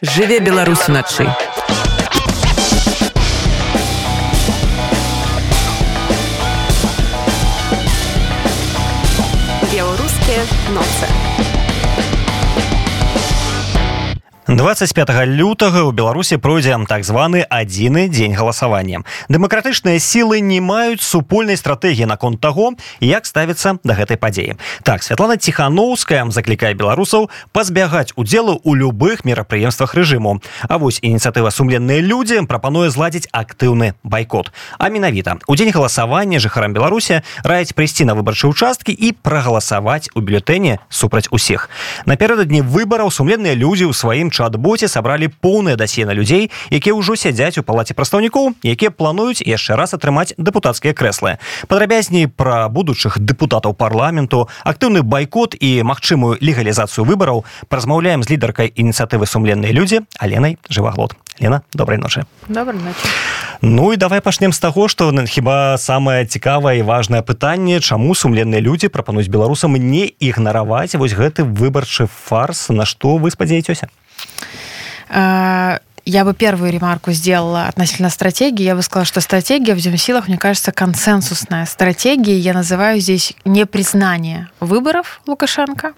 Жыве Беларусь уначы. Беларускія ноцы. 25 лютага ў беларусі пройдзе так званы адзіны дзень галасавання. Дэмакратычныя сілы не маюць супольнай стратэгіі наконт таго як ставіцца да гэтай падзеі. Так святлана ціхановская заклікае беларусаў пазбягаць удзелу ў любых мерапрыемствах рэжыму. А вось ініцыятыва сумленныя людзі прапануе зладзіць актыўны байкот. А менавіта у дзень галасавання жыхарам беларусі раяць прыйсці на выбарчыя участкі і прагаласаваць у бюлетэне супраць усіх. Напердадні выбараў сумленныя людзі ў сваім чат-боце сабралі поўнае дасье на людзей якія ўжо сядзяць у палаце прадстаўнікоў якія плануюць яшчэ раз атрымаць дэпутацкія крэслы. Падрабязней пра будучых дэпутатаў парламенту актыўны байкот і магчымую легалізацыю выбараў. Паразмаўляем з лідаркай ініцыятывы сумленныя людзі аленай жываглот Лена добрай ночы. Ну і давай пачнем з таго што хіба самае цікавае і важное пытанне чаму сумленныя людзі прапануюць беларусам не ігнараваць вось гэты выбарчы фарс на што вы спадзяецеся? Э, я бы первую ремарку сделала относительно стратегии. Я бы сказала, что стратегия в силах, мне кажется, консенсусная стратегия. Я называю здесь непризнание выборов Лукашенко.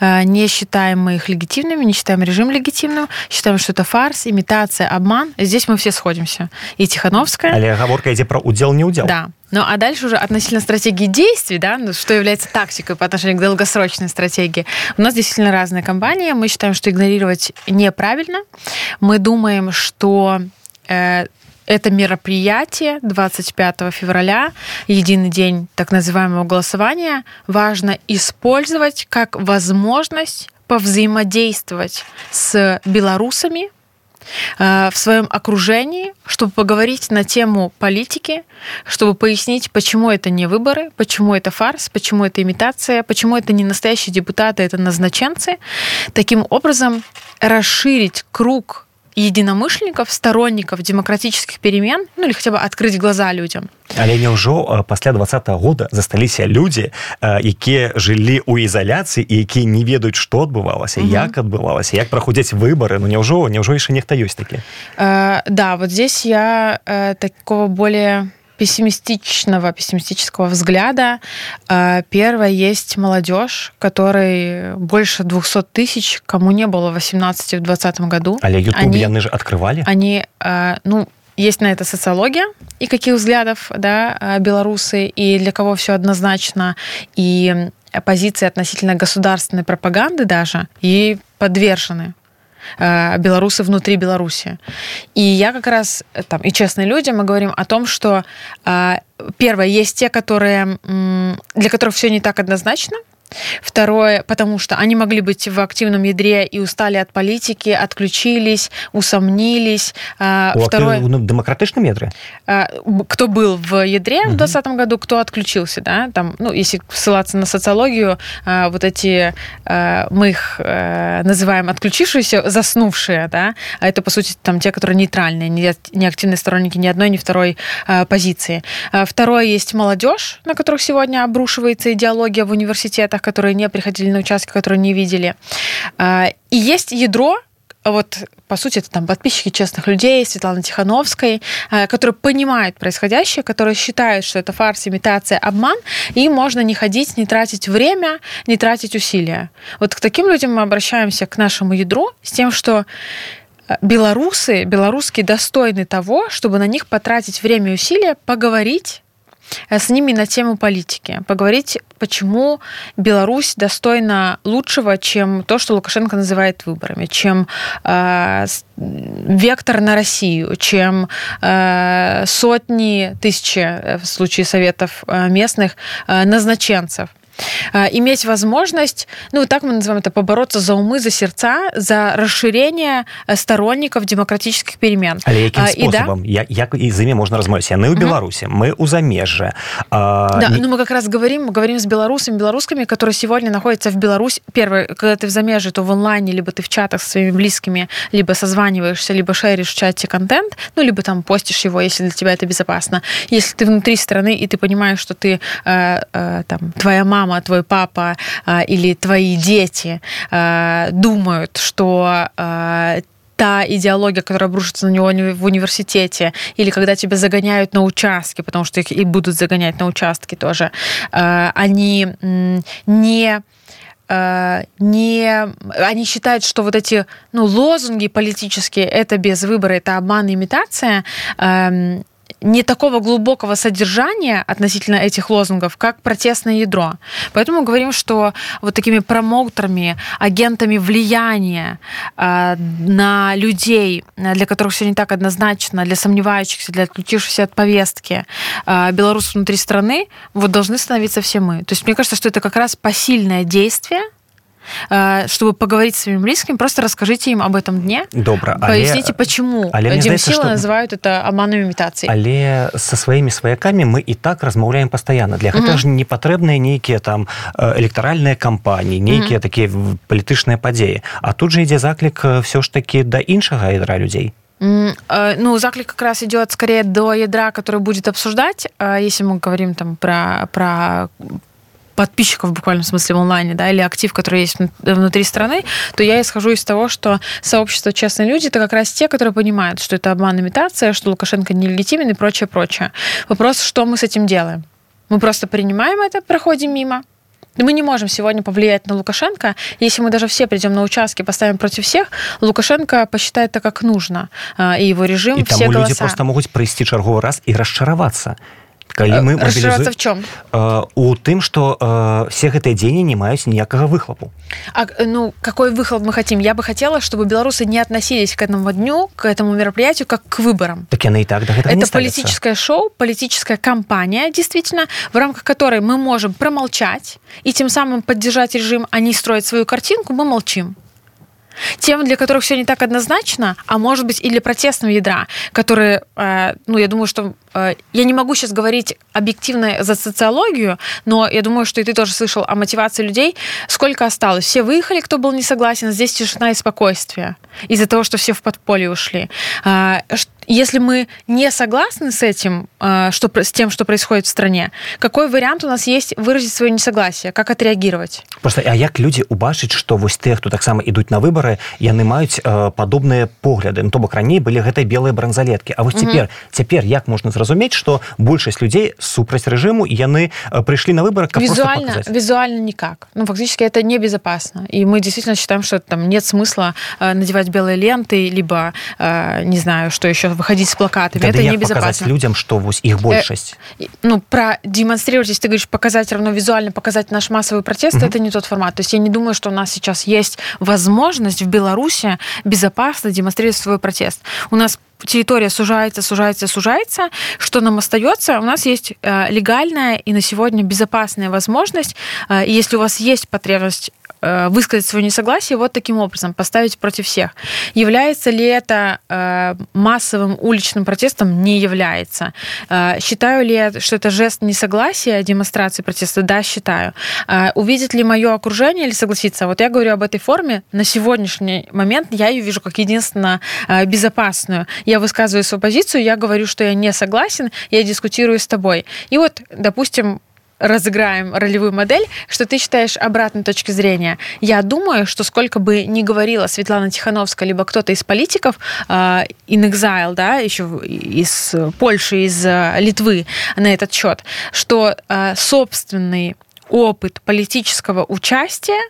Э, не считаем мы их легитимными, не считаем режим легитимным, считаем, что это фарс, имитация, обман. Здесь мы все сходимся. И Тихановская. Але оговорка идет про удел, не удел. Да. Ну, а дальше уже относительно стратегии действий, да, ну, что является тактикой по отношению к долгосрочной стратегии. У нас действительно разные компании. Мы считаем, что игнорировать неправильно. Мы думаем, что э, это мероприятие 25 февраля, единый день так называемого голосования, важно использовать как возможность повзаимодействовать с белорусами, в своем окружении, чтобы поговорить на тему политики, чтобы пояснить, почему это не выборы, почему это фарс, почему это имитация, почему это не настоящие депутаты, это назначенцы. Таким образом, расширить круг единомышленников, сторонников демократических перемен, ну или хотя бы открыть глаза людям. Але няўжо пасля двадцатого года засталіся людзі якія жылі ў ізаляцыі і якія не ведаюць што адбывалася угу. як адбывалася як праходзяць выборы ну няўжо няўжо яшчэ нехта ёсць такі э, да вот здесь я э, такого более пессимистичного, пессимистического взгляда. А, первое, есть молодежь, которой больше 200 тысяч, кому не было в 18 в 20 году. А YouTube они, же открывали? Они, а, ну, есть на это социология и каких взглядов, да, а, белорусы, и для кого все однозначно, и позиции относительно государственной пропаганды даже, и подвержены белорусы внутри Беларуси. И я как раз э, там и честные люди, мы говорим о том, что э, первое, есть те, которые, для которых все не так однозначно, Второе, потому что они могли быть в активном ядре и устали от политики, отключились, усомнились. А, У Второе, в демократичном ядре? А, кто был в ядре угу. в 2020 году, кто отключился, да, там, ну, если ссылаться на социологию, а, вот эти, мы их называем отключившиеся, заснувшие, да, а это, по сути, там те, которые нейтральные, не активные сторонники ни одной, ни второй позиции. Второе, есть молодежь, на которых сегодня обрушивается идеология в университетах, которые не приходили на участки, которые не видели. А, и есть ядро, вот, по сути, это там подписчики честных людей, Светланы Тихановской, а, которые понимают происходящее, которые считают, что это фарс, имитация, обман, и можно не ходить, не тратить время, не тратить усилия. Вот к таким людям мы обращаемся к нашему ядру с тем, что а, белорусы, белорусские достойны того, чтобы на них потратить время и усилия, поговорить, с ними на тему политики, поговорить, почему Беларусь достойна лучшего, чем то, что Лукашенко называет выборами, чем э, вектор на Россию, чем э, сотни, тысячи э, в случае советов э, местных э, назначенцев – Э, иметь возможность, ну, так мы называем это, побороться за умы, за сердца, за расширение э, сторонников демократических перемен. Але яким способом? И, да? Як из ими можно размовлять? Мы в Беларуси, угу. мы у замежжа. А, да, не... ну мы как раз говорим, мы говорим с белорусами, белорусскими, которые сегодня находятся в Беларуси. Первое, когда ты в замеже, то в онлайне, либо ты в чатах со своими близкими, либо созваниваешься, либо шеришь в чате контент, ну, либо там постишь его, если для тебя это безопасно. Если ты внутри страны, и ты понимаешь, что ты, э, э, там, твоя мама мама, твой папа а, или твои дети а, думают, что а, та идеология, которая обрушится на него в университете, или когда тебя загоняют на участки, потому что их и будут загонять на участки тоже, они не не они считают, что вот эти ну, лозунги политические это без выбора, это обман и имитация. Не такого глубокого содержания относительно этих лозунгов, как протестное ядро. Поэтому говорим, что вот такими промоутерами, агентами влияния э, на людей, для которых все не так однозначно, для сомневающихся, для отключившихся от повестки э, белорусов внутри страны, вот должны становиться все мы. То есть мне кажется, что это как раз посильное действие, чтобы поговорить с своими близкими, просто расскажите им об этом дне. Добра. Поясните, але... почему але Демсила что... называют это обманной имитацией. Але со своими свояками мы и так размаўляем постоянно. Для гэта угу. ж не патрэбныя нейкія там электаральныя кампаніі, нейкія угу. такія палітычныя падзеі. А тут же ідзе заклік все ж таки да іншага ядра людзей. Э, ну, заклик как раз идет скорее до ядра, который будет обсуждать, если мы говорим там про, про подписчиков в буквальном смысле в онлайне, да, или актив, который есть внутри страны, то я исхожу из того, что сообщество «Честные люди» — это как раз те, которые понимают, что это обман, имитация, что Лукашенко нелегитимен и прочее, прочее. Вопрос, что мы с этим делаем? Мы просто принимаем это, проходим мимо, мы не можем сегодня повлиять на Лукашенко. Если мы даже все придем на участки, поставим против всех, Лукашенко посчитает это как нужно. А, и его режим, и все тому голоса. люди просто могут прийти черговый раз и расчароваться калі мы мобілізу... в чем э, у тым что э, все гэтыя дзені не маюць ніякага выхлопу а, ну какой выхлоп мы хотим я бы хотела чтобы белорусы не относились к этому дню к этому мероприятию как к выборам так яны и так да, это политическое шоу политическая кампания действительно в рамках которой мы можем промолчать и тем самым поддержать режим они а строят свою картинку мы молчим тем, для которых все не так однозначно, а может быть и для протестного ядра, которые, э, ну, я думаю, что э, я не могу сейчас говорить объективно за социологию, но я думаю, что и ты тоже слышал о мотивации людей. Сколько осталось? Все выехали, кто был не согласен, здесь тишина и спокойствие из-за того, что все в подполье ушли. Э, если мы не согласны с этим, что, с тем, что происходит в стране, какой вариант у нас есть выразить свое несогласие? Как отреагировать? Просто, а як люди убачыць, что вось те, кто так само идут на выборы, яны маюць э, падобныя погляды ну, то бок раней былі гэтай белыя бранзалеткі А вось цяпер цяпер як можна зразумець что большасць людзей супраць рэжыму яны э, прыйшлі на выборы визуально визуально никак. Ну фактически это небезопасно. И мы действительно считаем что там нет смысла э, надевать белые ленты либо э, не знаю что еще выходить с плакатами. Тогда это небезопасно. людям что вось их большасць э, ну про демонстрировать если ты говоришь показать равно визуально показать наш массовый протест угу. это не тот формат. То есть я не думаю что у нас сейчас есть возможность в Беларуси безопасно демонстрировать свой протест. У нас территория сужается, сужается, сужается. Что нам остается? У нас есть э, легальная и на сегодня безопасная возможность. Э, если у вас есть потребность высказать свое несогласие вот таким образом, поставить против всех. Является ли это э, массовым уличным протестом? Не является. Э, считаю ли я, что это жест несогласия, демонстрации протеста? Да, считаю. Увидит ли мое окружение или согласится? Вот я говорю об этой форме. На сегодняшний момент я ее вижу как единственно безопасную. Я высказываю свою позицию, я говорю, что я не согласен, я дискутирую с тобой. И вот, допустим, разыграем ролевую модель, что ты считаешь обратной точки зрения. Я думаю, что сколько бы ни говорила Светлана Тихановская, либо кто-то из политиков, uh, in exile, да, еще из Польши, из uh, Литвы на этот счет, что uh, собственный опыт политического участия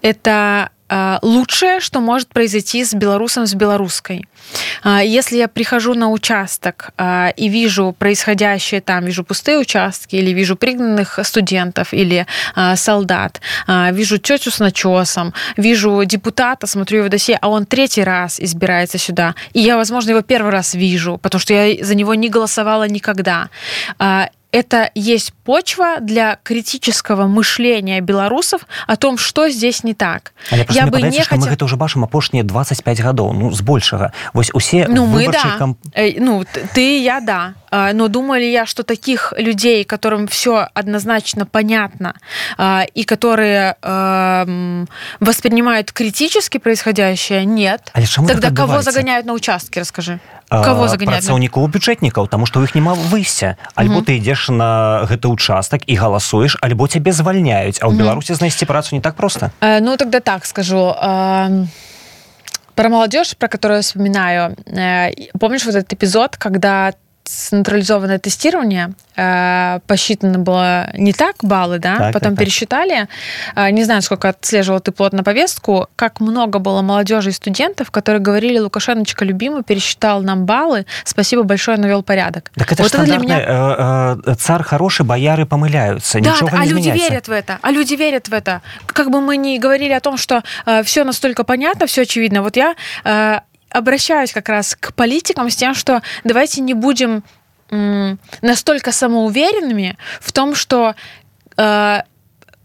это лучшее, что может произойти с белорусом, с белорусской. Э, если я прихожу на участок э, и вижу происходящее там, вижу пустые участки, или вижу пригнанных студентов или солдат, вижу тетю с начесом, вижу депутата, смотрю его досье, а он третий раз избирается сюда, и я, возможно, его первый раз вижу, потому что я за него не голосовала никогда это есть почва для критического мышления белорусов о том, что здесь не так. Але я бы не хотел... мы это уже бачым апошнія 25 гадоў ну збольшага вось усе ну мы да комп... ну ты я да а, но думали я что таких людей которым все однозначно понятно а, и которые воспринимают критически происходящее нет тогда кого загоняют на участке расскажи кого загоняют працаўнікоў бюджэтнікаў тому что у іх няма выйсця альбо ты ідзеш на гэты участак і галасуеш альбо цябе звальняюць а ў беларусі знайсці працу не так просто ну тогда так скажу Про молодежь, про которую я вспоминаю, э, помнишь вот этот эпизод, когда централизованное тестирование, э, посчитано было не так баллы, да, Так, потом так, так. пересчитали. Э, не знаю, сколько отслеживал ты плотно повестку, как много было молодежи и студентов, которые говорили, Лукашеночка любимый, пересчитал нам баллы, спасибо большое, навел порядок. Так это вот это для меня... э, э, цар хороший бояры памыляются Да, нічога а не люди змяняецца. верят в это, а люди верят в это. Как бы мы ни говорили о том, что все настолько понятно, все очевидно. Вот я э, обращаюсь как раз к политикам с тем, что давайте не будем настолько самоуверенными в том, что э,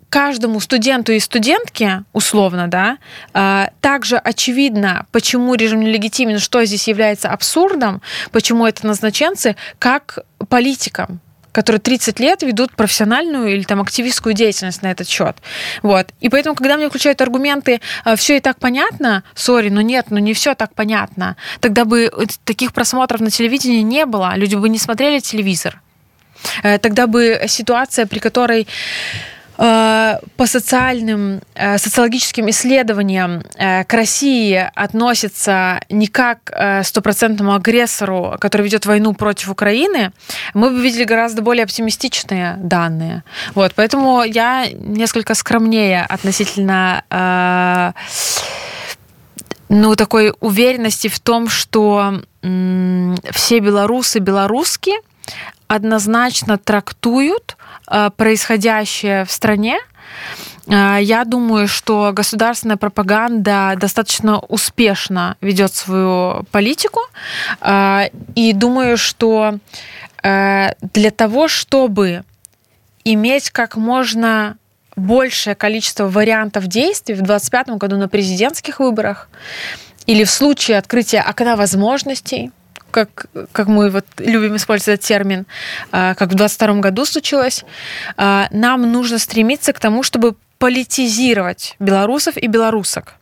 каждому студенту и студентке, условно, да, э, также очевидно, почему режим нелегитимен, что здесь является абсурдом, почему это назначенцы, как политикам которые 30 лет ведут профессиональную или там активистскую деятельность на этот счет. Вот. И поэтому, когда мне включают аргументы, все и так понятно, сори, но нет, ну не все так понятно, тогда бы таких просмотров на телевидении не было, люди бы не смотрели телевизор. Э, Тогда бы ситуация, при которой э, по социальным, э, социологическим исследованиям э, к России относится не как э, стопроцентному агрессору, который ведет войну против Украины, мы бы видели гораздо более оптимистичные данные. Вот, поэтому я несколько скромнее относительно э, ну, такой уверенности в том, что все белорусы белорусские однозначно трактуют э, происходящее в стране. Э, Я думаю, что государственная пропаганда достаточно успешно ведет свою политику. Э, И думаю, что для того, чтобы иметь как можно большее количество вариантов действий в 2025 году на президентских выборах или в случае открытия окна возможностей, как, как мы вот любим использовать термин, а, как в 2022 году случилось, а, нам нужно стремиться к тому, чтобы политизировать белорусов и белорусок.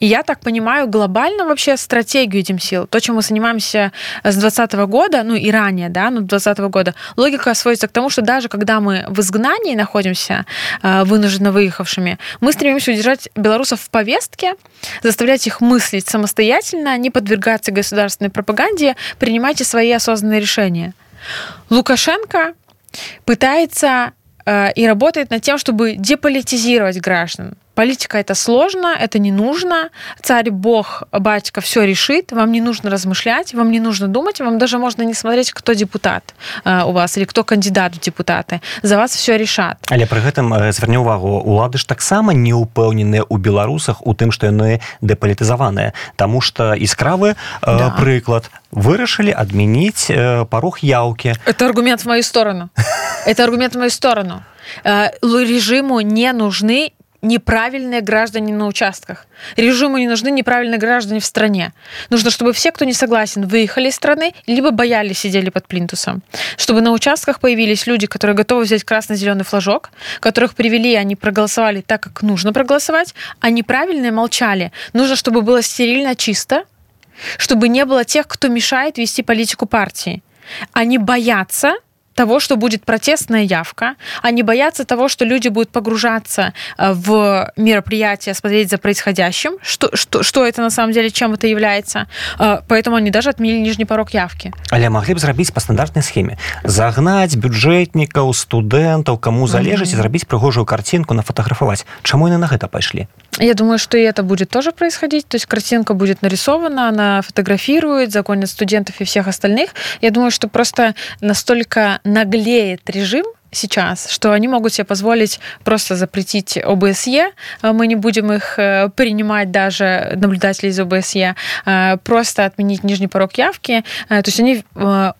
И я так понимаю глобально вообще стратегию этим сил. То, чем мы занимаемся с 2020 года, ну и ранее, да, ну 2020 года, логика сводится к тому, что даже когда мы в изгнании находимся, э, вынужденно выехавшими, мы стремимся удержать белорусов в повестке, заставлять их мыслить самостоятельно, не подвергаться государственной пропаганде, принимайте свои осознанные решения. Лукашенко пытается э, и работает над тем, чтобы деполитизировать граждан. Политика это сложно, это не нужно. Царь, бог, батька все решит. Вам не нужно размышлять, вам не нужно думать, вам даже можно не смотреть, кто депутат э, у вас или кто кандидат в депутаты. За вас все решат. Але пры гэтым э, зверне увагу улады ж таксама не ўпэўненыя ў беларусах у тым што яны дэпалітызаваныя Таму што іскравы Да. да. прыклад вырашылі адмяніць э, парог яўкі Это аргумент в мою сторону. Это аргумент в мою сторону. Э, Режиму не нужны неправильные граждане на участках. Режиму не нужны неправильные граждане в стране. Нужно, чтобы все, кто не согласен, выехали из страны, либо боялись, сидели под плинтусом. Чтобы на участках появились люди, которые готовы взять красно-зеленый флажок, которых привели, они проголосовали так, как нужно проголосовать, а неправильные молчали. Нужно, чтобы было стерильно чисто, чтобы не было тех, кто мешает вести политику партии. Они боятся того, что будет протестная явка, они боятся того, что люди будут погружаться э, в мероприятия, смотреть за происходящим, что, что, что это на самом деле, чем это является. Э, Поэтому они даже отменили нижний порог явки. Але маглі б зрабіць па стандартнай схеме загнаць бюджэтнікаў студэнтаў каму залежыць і зрабіць прыгожую карцінку нафотаграфаваць Чаму яны на гэта пайшлі Я думаю, что и это будет тоже происходить. То есть картинка будет нарисована, она фотографирует, загонит студентов и всех остальных. Я думаю, что просто настолько наглеет режим сейчас, что они могут себе позволить просто запретить ОБСЕ. Э, Мы не будем их э, принимать даже наблюдателей из ОБСЕ. э, Просто отменить нижний порог явки. То есть они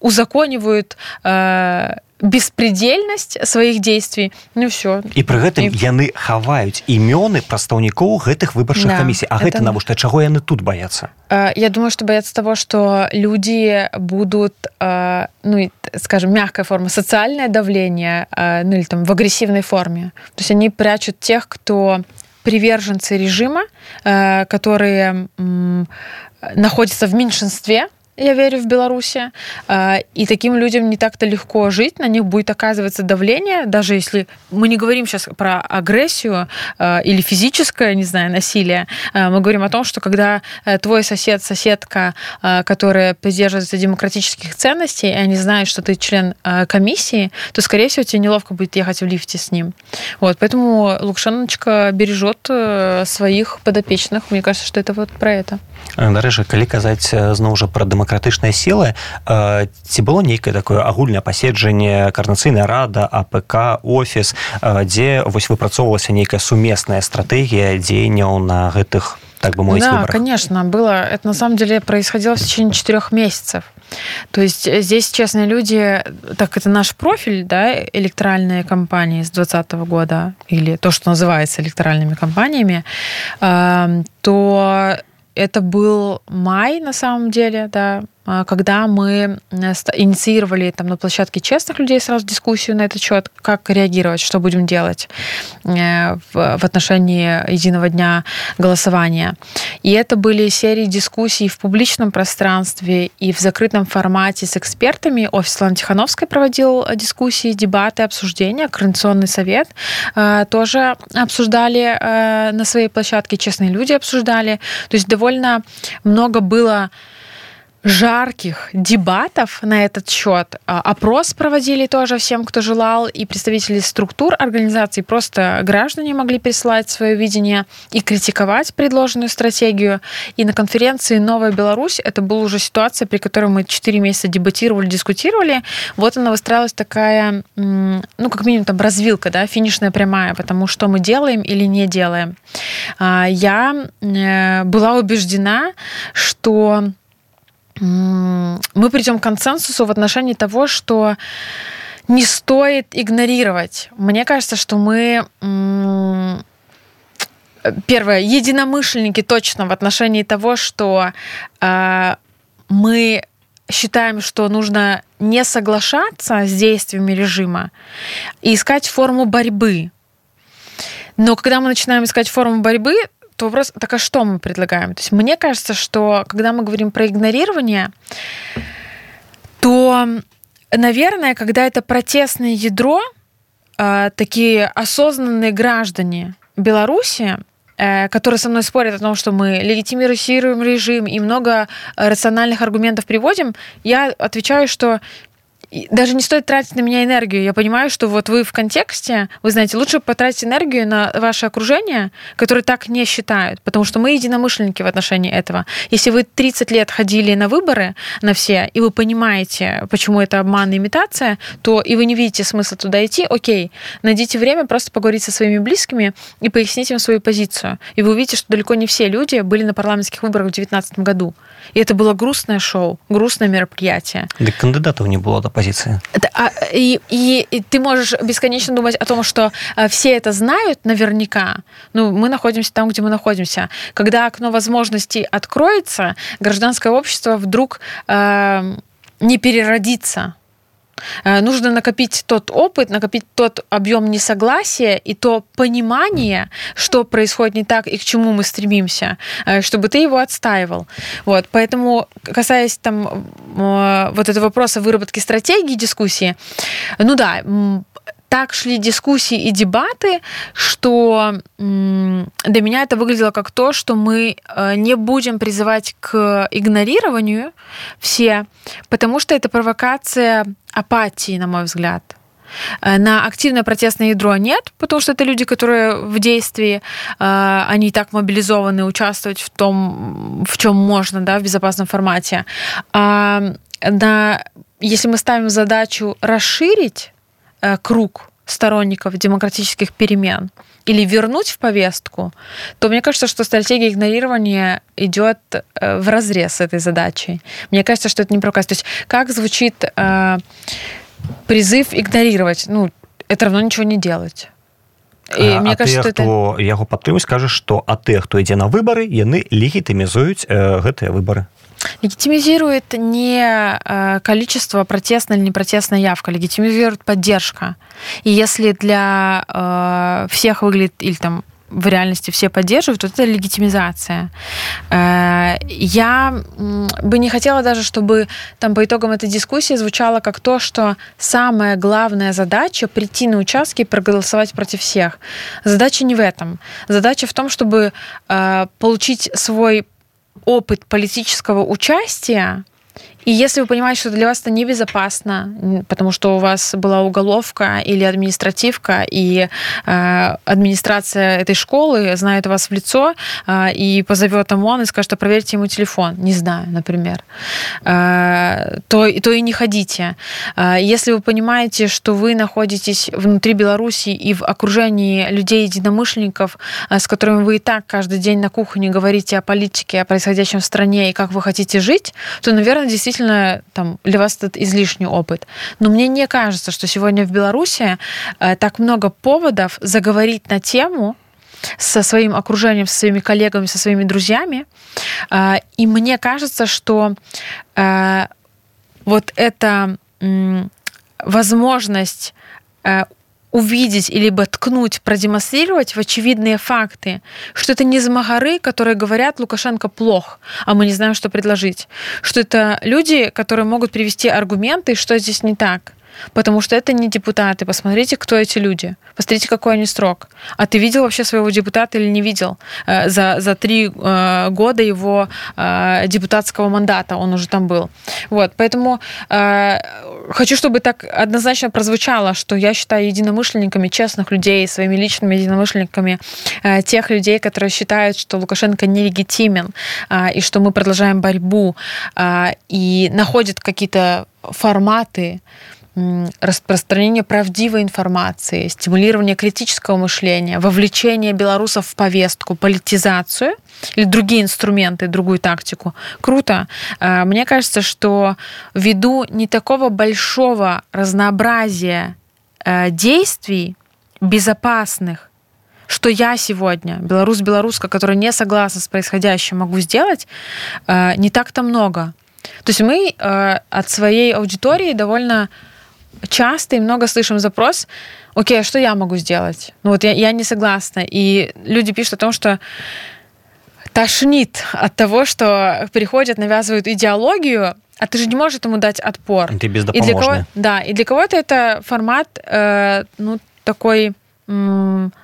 узаконивают э, беспредельность своих действий. Ну все. і пры гэтым І- яны хаваюць імёны прадстаўнікоў гэтых выбарчых Да, камісій А это- гэта навошта чаго яны тут баяцца Э, Я думаю, что боятся того, что люди будут, э, ну, и, т- скажем, мягкая форма, социальное давление, э, ну или там в агрессивной форме. То есть они прячут тех, кто приверженцы режима, э, которые м, находятся в меньшинстве, я верю в Беларуси, и таким людям не так-то легко жить, на них будет оказываться давление, даже если мы не говорим сейчас про агрессию или физическое, не знаю, насилие, мы говорим о том, что когда э, твой сосед, соседка, которая придерживается демократических ценностей, и они знают, что ты член комиссии, то, скорее всего, тебе неловко будет ехать в лифте с ним. Вот, поэтому Лукшаночка бережет э, своих подопечных. Мне кажется, что это вот про это. Дарэжа, калі казаць зноў жа пра дэмакратычныя сілы ці было нейкае такое агульнае паседжанне карнацыйная рада апк офіс дзе вось выпрацоўвалася нейкая сумесная стратэгія дзеянняў на гэтых так бы мовить да, выборах? конечно было это на самом деле происходило в течение четырех месяцев то есть здесь честные люди так это наш профиль да электоральные компании с 2020 года или то что называется электоральными компаниями то это был май на самом деле да когда мы э, инициировали там на площадке честных людей сразу дискуссию на этот счет, как реагировать, что будем делать э, в отношении единого дня голосования. И это были серии дискуссий в публичном пространстве и в закрытом формате с экспертами. Офис Ланы Тихановской проводил дискуссии, дебаты, обсуждения. Координационный совет э, тоже обсуждали на своей площадке, честные люди обсуждали. То есть довольно много было жарких дебатов на этот счет. А, опрос проводили тоже всем, кто желал, и представители структур организаций, просто граждане могли присылать свое видение и критиковать предложенную стратегию. И на конференции «Новая Беларусь» это была уже ситуация, при которой мы 4 месяца дебатировали, дискутировали. Вот она выстраивалась такая, ну, как минимум, там, развилка, да, финишная прямая, потому что мы делаем или не делаем. А, я э, была убеждена, что мы придем к консенсусу в отношении того, что не стоит игнорировать. Мне кажется, что мы первое единомышленники точно в отношении того, что э, мы считаем, что нужно не соглашаться с действиями режима и искать форму борьбы. Но когда мы начинаем искать форму борьбы, то вопрос, так а что мы предлагаем? То есть мне кажется, что когда мы говорим про игнорирование, то, наверное, когда это протестное ядро, а, такие осознанные граждане Беларуси, э, которые со мной спорят о том, что мы легитимируем режим и много рациональных аргументов приводим, я отвечаю, что даже не стоит тратить на меня энергию. Я понимаю, что вот вы в контексте, вы знаете, лучше потратить энергию на ваше окружение, которые так не считают, потому что мы единомышленники в отношении этого. Если вы 30 лет ходили на выборы, на все, и вы понимаете, почему это обман и имитация, то и вы не видите смысла туда идти, окей, найдите время просто поговорить со своими близкими и пояснить им свою позицию. И вы увидите, что далеко не все люди были на парламентских выборах в 2019 году. И это было грустное шоу, грустное мероприятие. Да кандидатов не было до позиции. А, и, и, и ты можешь бесконечно думать о том, что а, все это знают наверняка. Ну, мы находимся там, где мы находимся. Когда окно возможностей откроется, гражданское общество вдруг э, не переродится Э, нужно накопить тот опыт, накопить тот объем несогласия и то понимание, что происходит не так и к чему мы стремимся, э, чтобы ты его отстаивал. Вот, поэтому, касаясь там э, вот этого вопроса выработки стратегии дискуссии, ну да, так шли дискуссии и дебаты, что для меня это выглядело как то, что мы э, не будем призывать к игнорированию все, потому что это провокация апатии, на мой взгляд. Э, на активное протестное ядро нет, потому что это люди, которые в действии, э, они и так мобилизованы участвовать в том, в чем можно, да, в безопасном формате. А на, если мы ставим задачу расширить круг сторонников демократических перемен или вернуть в повестку, то мне кажется, что стратегия игнорирования идет э, в разрез с этой задачей. Мне кажется, что это не проказ. То есть как звучит э, призыв игнорировать? Ну, это равно ничего не делать. І, а, мне а кажется, тых, хто это... яго падтрымуць скажа што а тых хто ідзе на выбары яны легітымізуюць э, гэтыя выбары Легитимизирует не э, количество протестной или непротестной явка, легитимизирует поддержка. И если для э, всех выглядит, или там в реальности все поддерживают, вот это легитимизация. Э, я бы не хотела даже, чтобы там по итогам этой дискуссии звучало как то, что самая главная задача прийти на участки и проголосовать против всех. Задача не в этом. Задача в том, чтобы получить свой опыт политического участия и если вы понимаете, что для вас это небезопасно, потому что у вас была уголовка или административка, и э, администрация этой школы знает вас в лицо э, и позовет ОМОН и скажет, а проверьте ему телефон, не знаю, например, э, то, то и не ходите. Э, если вы понимаете, что вы находитесь внутри Беларуси и в окружении людей-единомышленников, э, с которыми вы и так каждый день на кухне говорите о политике, о происходящем в стране и как вы хотите жить, то, наверное, действительно действительно там, для вас этот излишний опыт. Но мне не кажется, что сегодня в Беларуси э, так много поводов заговорить на тему, со своим окружением, со своими коллегами, со своими друзьями. Э, и мне кажется, что э, вот эта возможность увидеть либо ткнуть, продемонстрировать в очевидные факты, что это не змагары, которые говорят Лукашенко плох, а мы не знаем, что предложить, что это люди, которые могут привести аргументы, что здесь не так. Потому что это не депутаты. Посмотрите, кто эти люди. Посмотрите, какой они срок. А ты видел вообще своего депутата или не видел? Э, за, за три э, года его э, депутатского мандата он уже там был. Вот, поэтому хочу, чтобы так однозначно прозвучало, что я считаю единомышленниками честных людей, своими личными единомышленниками тех людей, которые считают, что Лукашенко нелегитимен, и что мы продолжаем борьбу, и находят какие-то форматы, распространение правдивой информации, стимулирование критического мышления, вовлечение белорусов в повестку, политизацию или другие инструменты, другую тактику. Круто. А, мне кажется, что ввиду не такого большого разнообразия э, действий безопасных, что я сегодня, белорус-белоруска, которая не согласна с происходящим, могу сделать, э, не так-то много. То есть мы э, от своей аудитории довольно часто и много слышим запрос, окей, а что я могу сделать? Ну вот я, я не согласна. И люди пишут о том, что тошнит от того, что приходят, навязывают идеологию, а ты же не можешь этому дать отпор. Ты без и для кого, Да, и для кого-то это формат, э, ну, такой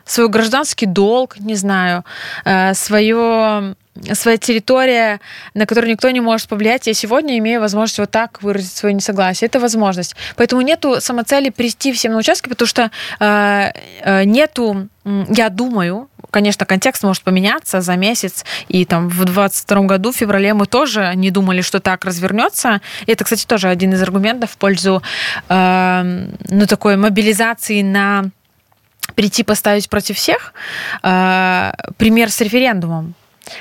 свой гражданский долг, не знаю, э, свое своя территория, на которую никто не может повлиять. Я сегодня имею возможность вот так выразить свое несогласие. Это возможность. Поэтому нету самоцели прийти всем на участки, потому что э, э, нету, я думаю, конечно, контекст может поменяться за месяц, и там в 22 году, в феврале, мы тоже не думали, что так развернется. И это, кстати, тоже один из аргументов в пользу э, ну, такой мобилизации на прийти поставить против всех. Э, пример с референдумом.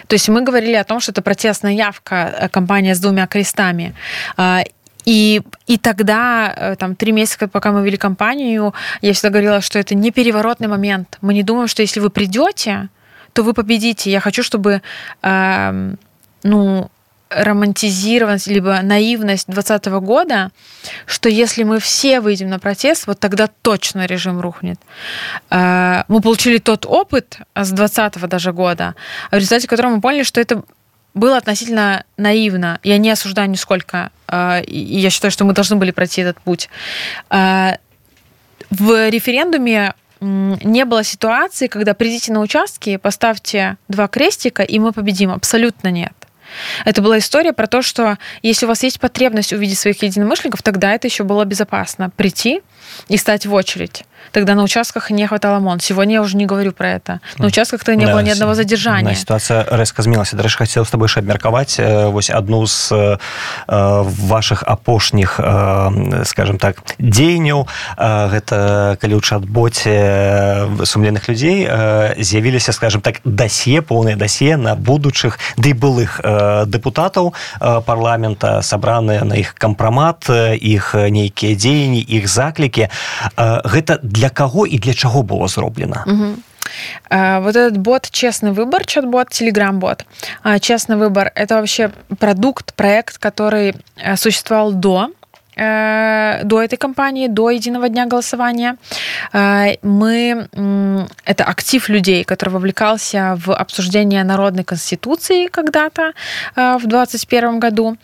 То есть мы говорили о том, что это протестная явка, э, компания с двумя крестами. А, и, и тогда, э, там, три месяца, пока мы вели кампанию, я всегда говорила, что это не переворотный момент. Мы не думаем, что если вы придете, то вы победите. Я хочу, чтобы э, ну, романтизированность, либо наивность 2020 года, что если мы все выйдем на протест, вот тогда точно режим рухнет. Э, мы получили тот опыт с 2020 даже года, в результате которого мы поняли, что это было относительно наивно. Я не осуждаю нисколько, э, и я считаю, что мы должны были пройти этот путь. Э, в референдуме не было ситуации, когда придите на участки, поставьте два крестика, и мы победим. Абсолютно нет. Это была история про то, что если у вас есть потребность увидеть своих единомышленников, тогда это еще было безопасно. Прийти и стать в очередь. Тогда на участках не хватало МОН. Сегодня я уже не говорю про это. На участках-то не да, было ни одного задержания. Ситуация резко змянілася. Дарэчы, хотел с тобой абмеркаваць э, вось одну з э, ваших апошніх, э, скажем так, дзеянняў. Гэта калі ў чат-боце сумленных людзей з'явіліся, скажем так, дасе, поўнае дасе на будучых ды былых дэпутатаў парламента, сабраныя на іх кампрамат, іх нейкія дзеянні, іх заклікі. Гэта для кого и для чего было зроблено угу. Вот этот бот «Честный выбор», чат-бот, телеграм-бот. «Честный выбор» — это вообще продукт, проект, который э, существовал до до этой кампании, до единого дня голосования. Э, мы, это актив людей, который вовлекался в обсуждение народной конституции когда-то в 2021 году.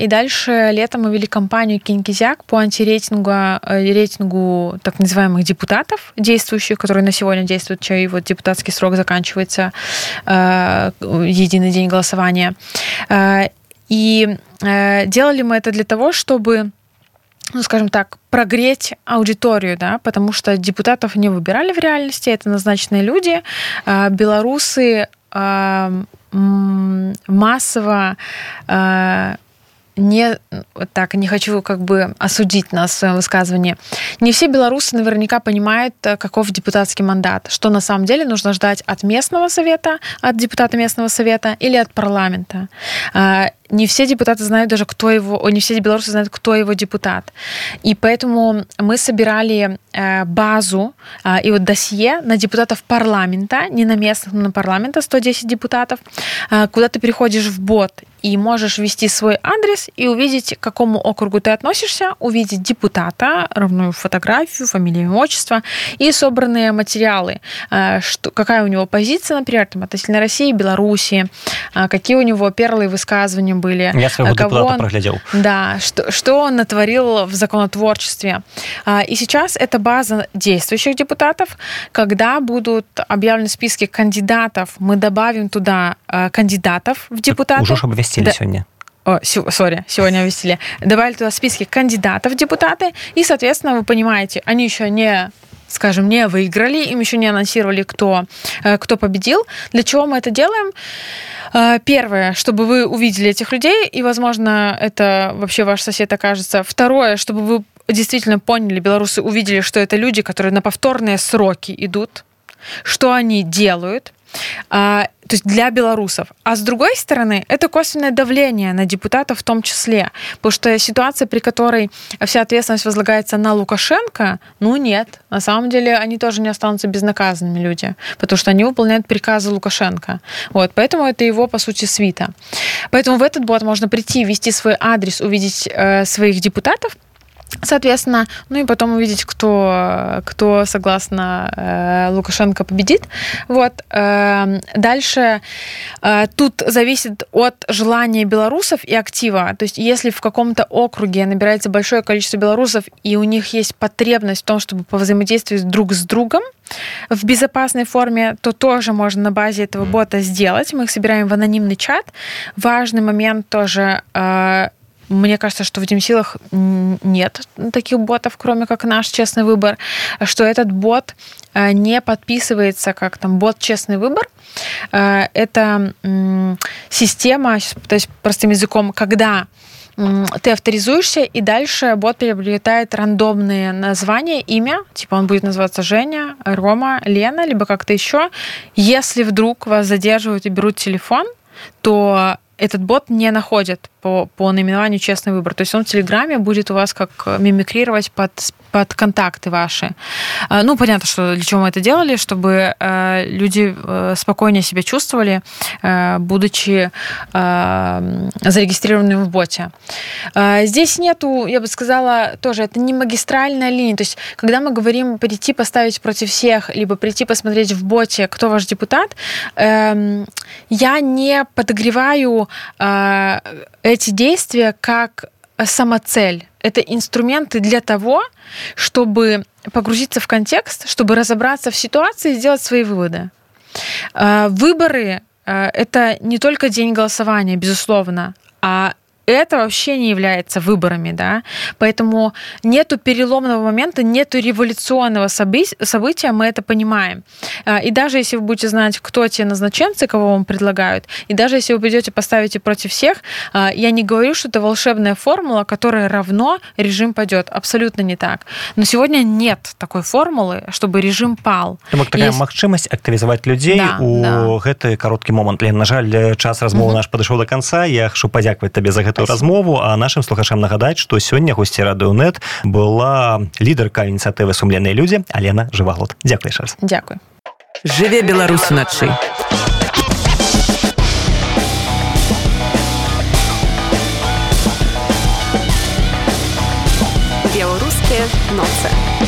И дальше летом мы вели кампанию Кинкизяк по антирейтингу рейтингу так называемых депутатов, действующих, которые на сегодня действуют, чей вот депутатский срок заканчивается, единый день голосования. И э, делали мы это для того, чтобы ну, скажем так, прогреть аудиторию, да, потому что депутатов не выбирали в реальности, это назначенные люди, э, белорусы э, массово э, не так, не хочу как бы осудить нас в своем высказывании. Не все белорусы наверняка понимают, э, каков депутатский мандат, что на самом деле нужно ждать от местного совета, от депутата местного совета или от парламента. А, не все депутаты знают даже, кто его, не все белорусы знают, кто его депутат. И поэтому мы собирали э, базу э, и вот досье на депутатов парламента, не на местных, но на парламента, 110 депутатов, э, куда ты приходишь в бот и можешь ввести свой адрес и увидеть, к какому округу ты относишься, увидеть депутата, равную фотографию, фамилию, имя, отчество и собранные материалы, что, какая у него позиция, например, там, относительно России, Беларуси, какие у него первые высказывания были. Я своего кого депутата он, проглядел. Да, что, что он натворил в законотворчестве. А, и сейчас это база действующих депутатов. Когда будут объявлены списки кандидатов, мы добавим туда а, кандидатов в депутаты. Уже обвестили да. сегодня. О, сори, сегодня ввестили. Добавили туда списки кандидатов в депутаты, и, соответственно, вы понимаете, они еще не скажем, не выиграли, им еще не анонсировали, кто, э, кто победил. Для чего мы это делаем? Э, первое, чтобы вы увидели этих людей, и, возможно, это вообще ваш сосед окажется. Второе, чтобы вы действительно поняли, белорусы увидели, что это люди, которые на повторные сроки идут, что они делают, а, то есть для белорусов. А с другой стороны, это косвенное давление на депутатов в том числе. Потому что ситуация, при которой вся ответственность возлагается на Лукашенко, ну нет. На самом деле они тоже не останутся безнаказанными люди, потому что они выполняют приказы Лукашенко. Вот, поэтому это его, по сути, свита. Поэтому в этот бот можно прийти, ввести свой адрес, увидеть э, своих депутатов, Соответственно, ну и потом увидеть, кто, кто согласно э, Лукашенко победит. Вот. Э, дальше э, тут зависит от желания белорусов и актива. То есть если в каком-то округе набирается большое количество белорусов, и у них есть потребность в том, чтобы повзаимодействовать друг с другом, в безопасной форме, то тоже можно на базе этого бота сделать. Мы их собираем в анонимный чат. Важный момент тоже э, мне кажется, что в Дим Силах нет таких ботов, кроме как наш честный выбор, что этот бот э, не подписывается как там бот честный выбор. Э, это система, то есть простым языком, когда ты авторизуешься, и дальше бот приобретает рандомные названия, имя, типа он будет называться Женя, Рома, Лена, либо как-то еще. Если вдруг вас задерживают и берут телефон, то этот бот не находит по, по наименованию «Честный выбор». То есть он в Телеграме будет у вас как мимикрировать под, под контакты ваши. А, ну, понятно, что для чего мы это делали, чтобы э, люди э, спокойнее себя чувствовали, э, будучи зарегистрированными в боте. Здесь нету, я бы сказала, тоже, это не магистральная линия. То есть, когда мы говорим прийти поставить против всех, либо прийти посмотреть в боте, кто ваш депутат, эм, я не подогреваю эти действия как самоцель. Это инструменты для того, чтобы погрузиться в контекст, чтобы разобраться в ситуации и сделать свои выводы. А, выборы а, это не только день голосования, безусловно, а это вообще не является выборами, да, поэтому нету переломного момента, нету революционного события, мы это понимаем. А, и даже если вы будете знать, кто те назначенцы, кого вам предлагают, и даже если вы придете поставите против всех, а, я не говорю, что это волшебная формула, которая равно режим пойдет. Абсолютно не так. Но сегодня нет такой формулы, чтобы режим пал. такая Есть... магчымасць актывізаваць людзей да, у да. гэты кароткі момант Лен, на жаль час размовы наш падышоў до конца я хочу падзякаваць табе за гэтую размову а нашим слухачам нагадаць что сёння госці радыонет была лідарка ініцыятывы сумленныя людзі алена жываглот дзякуй час дзякуй жыве беларус уначы noce.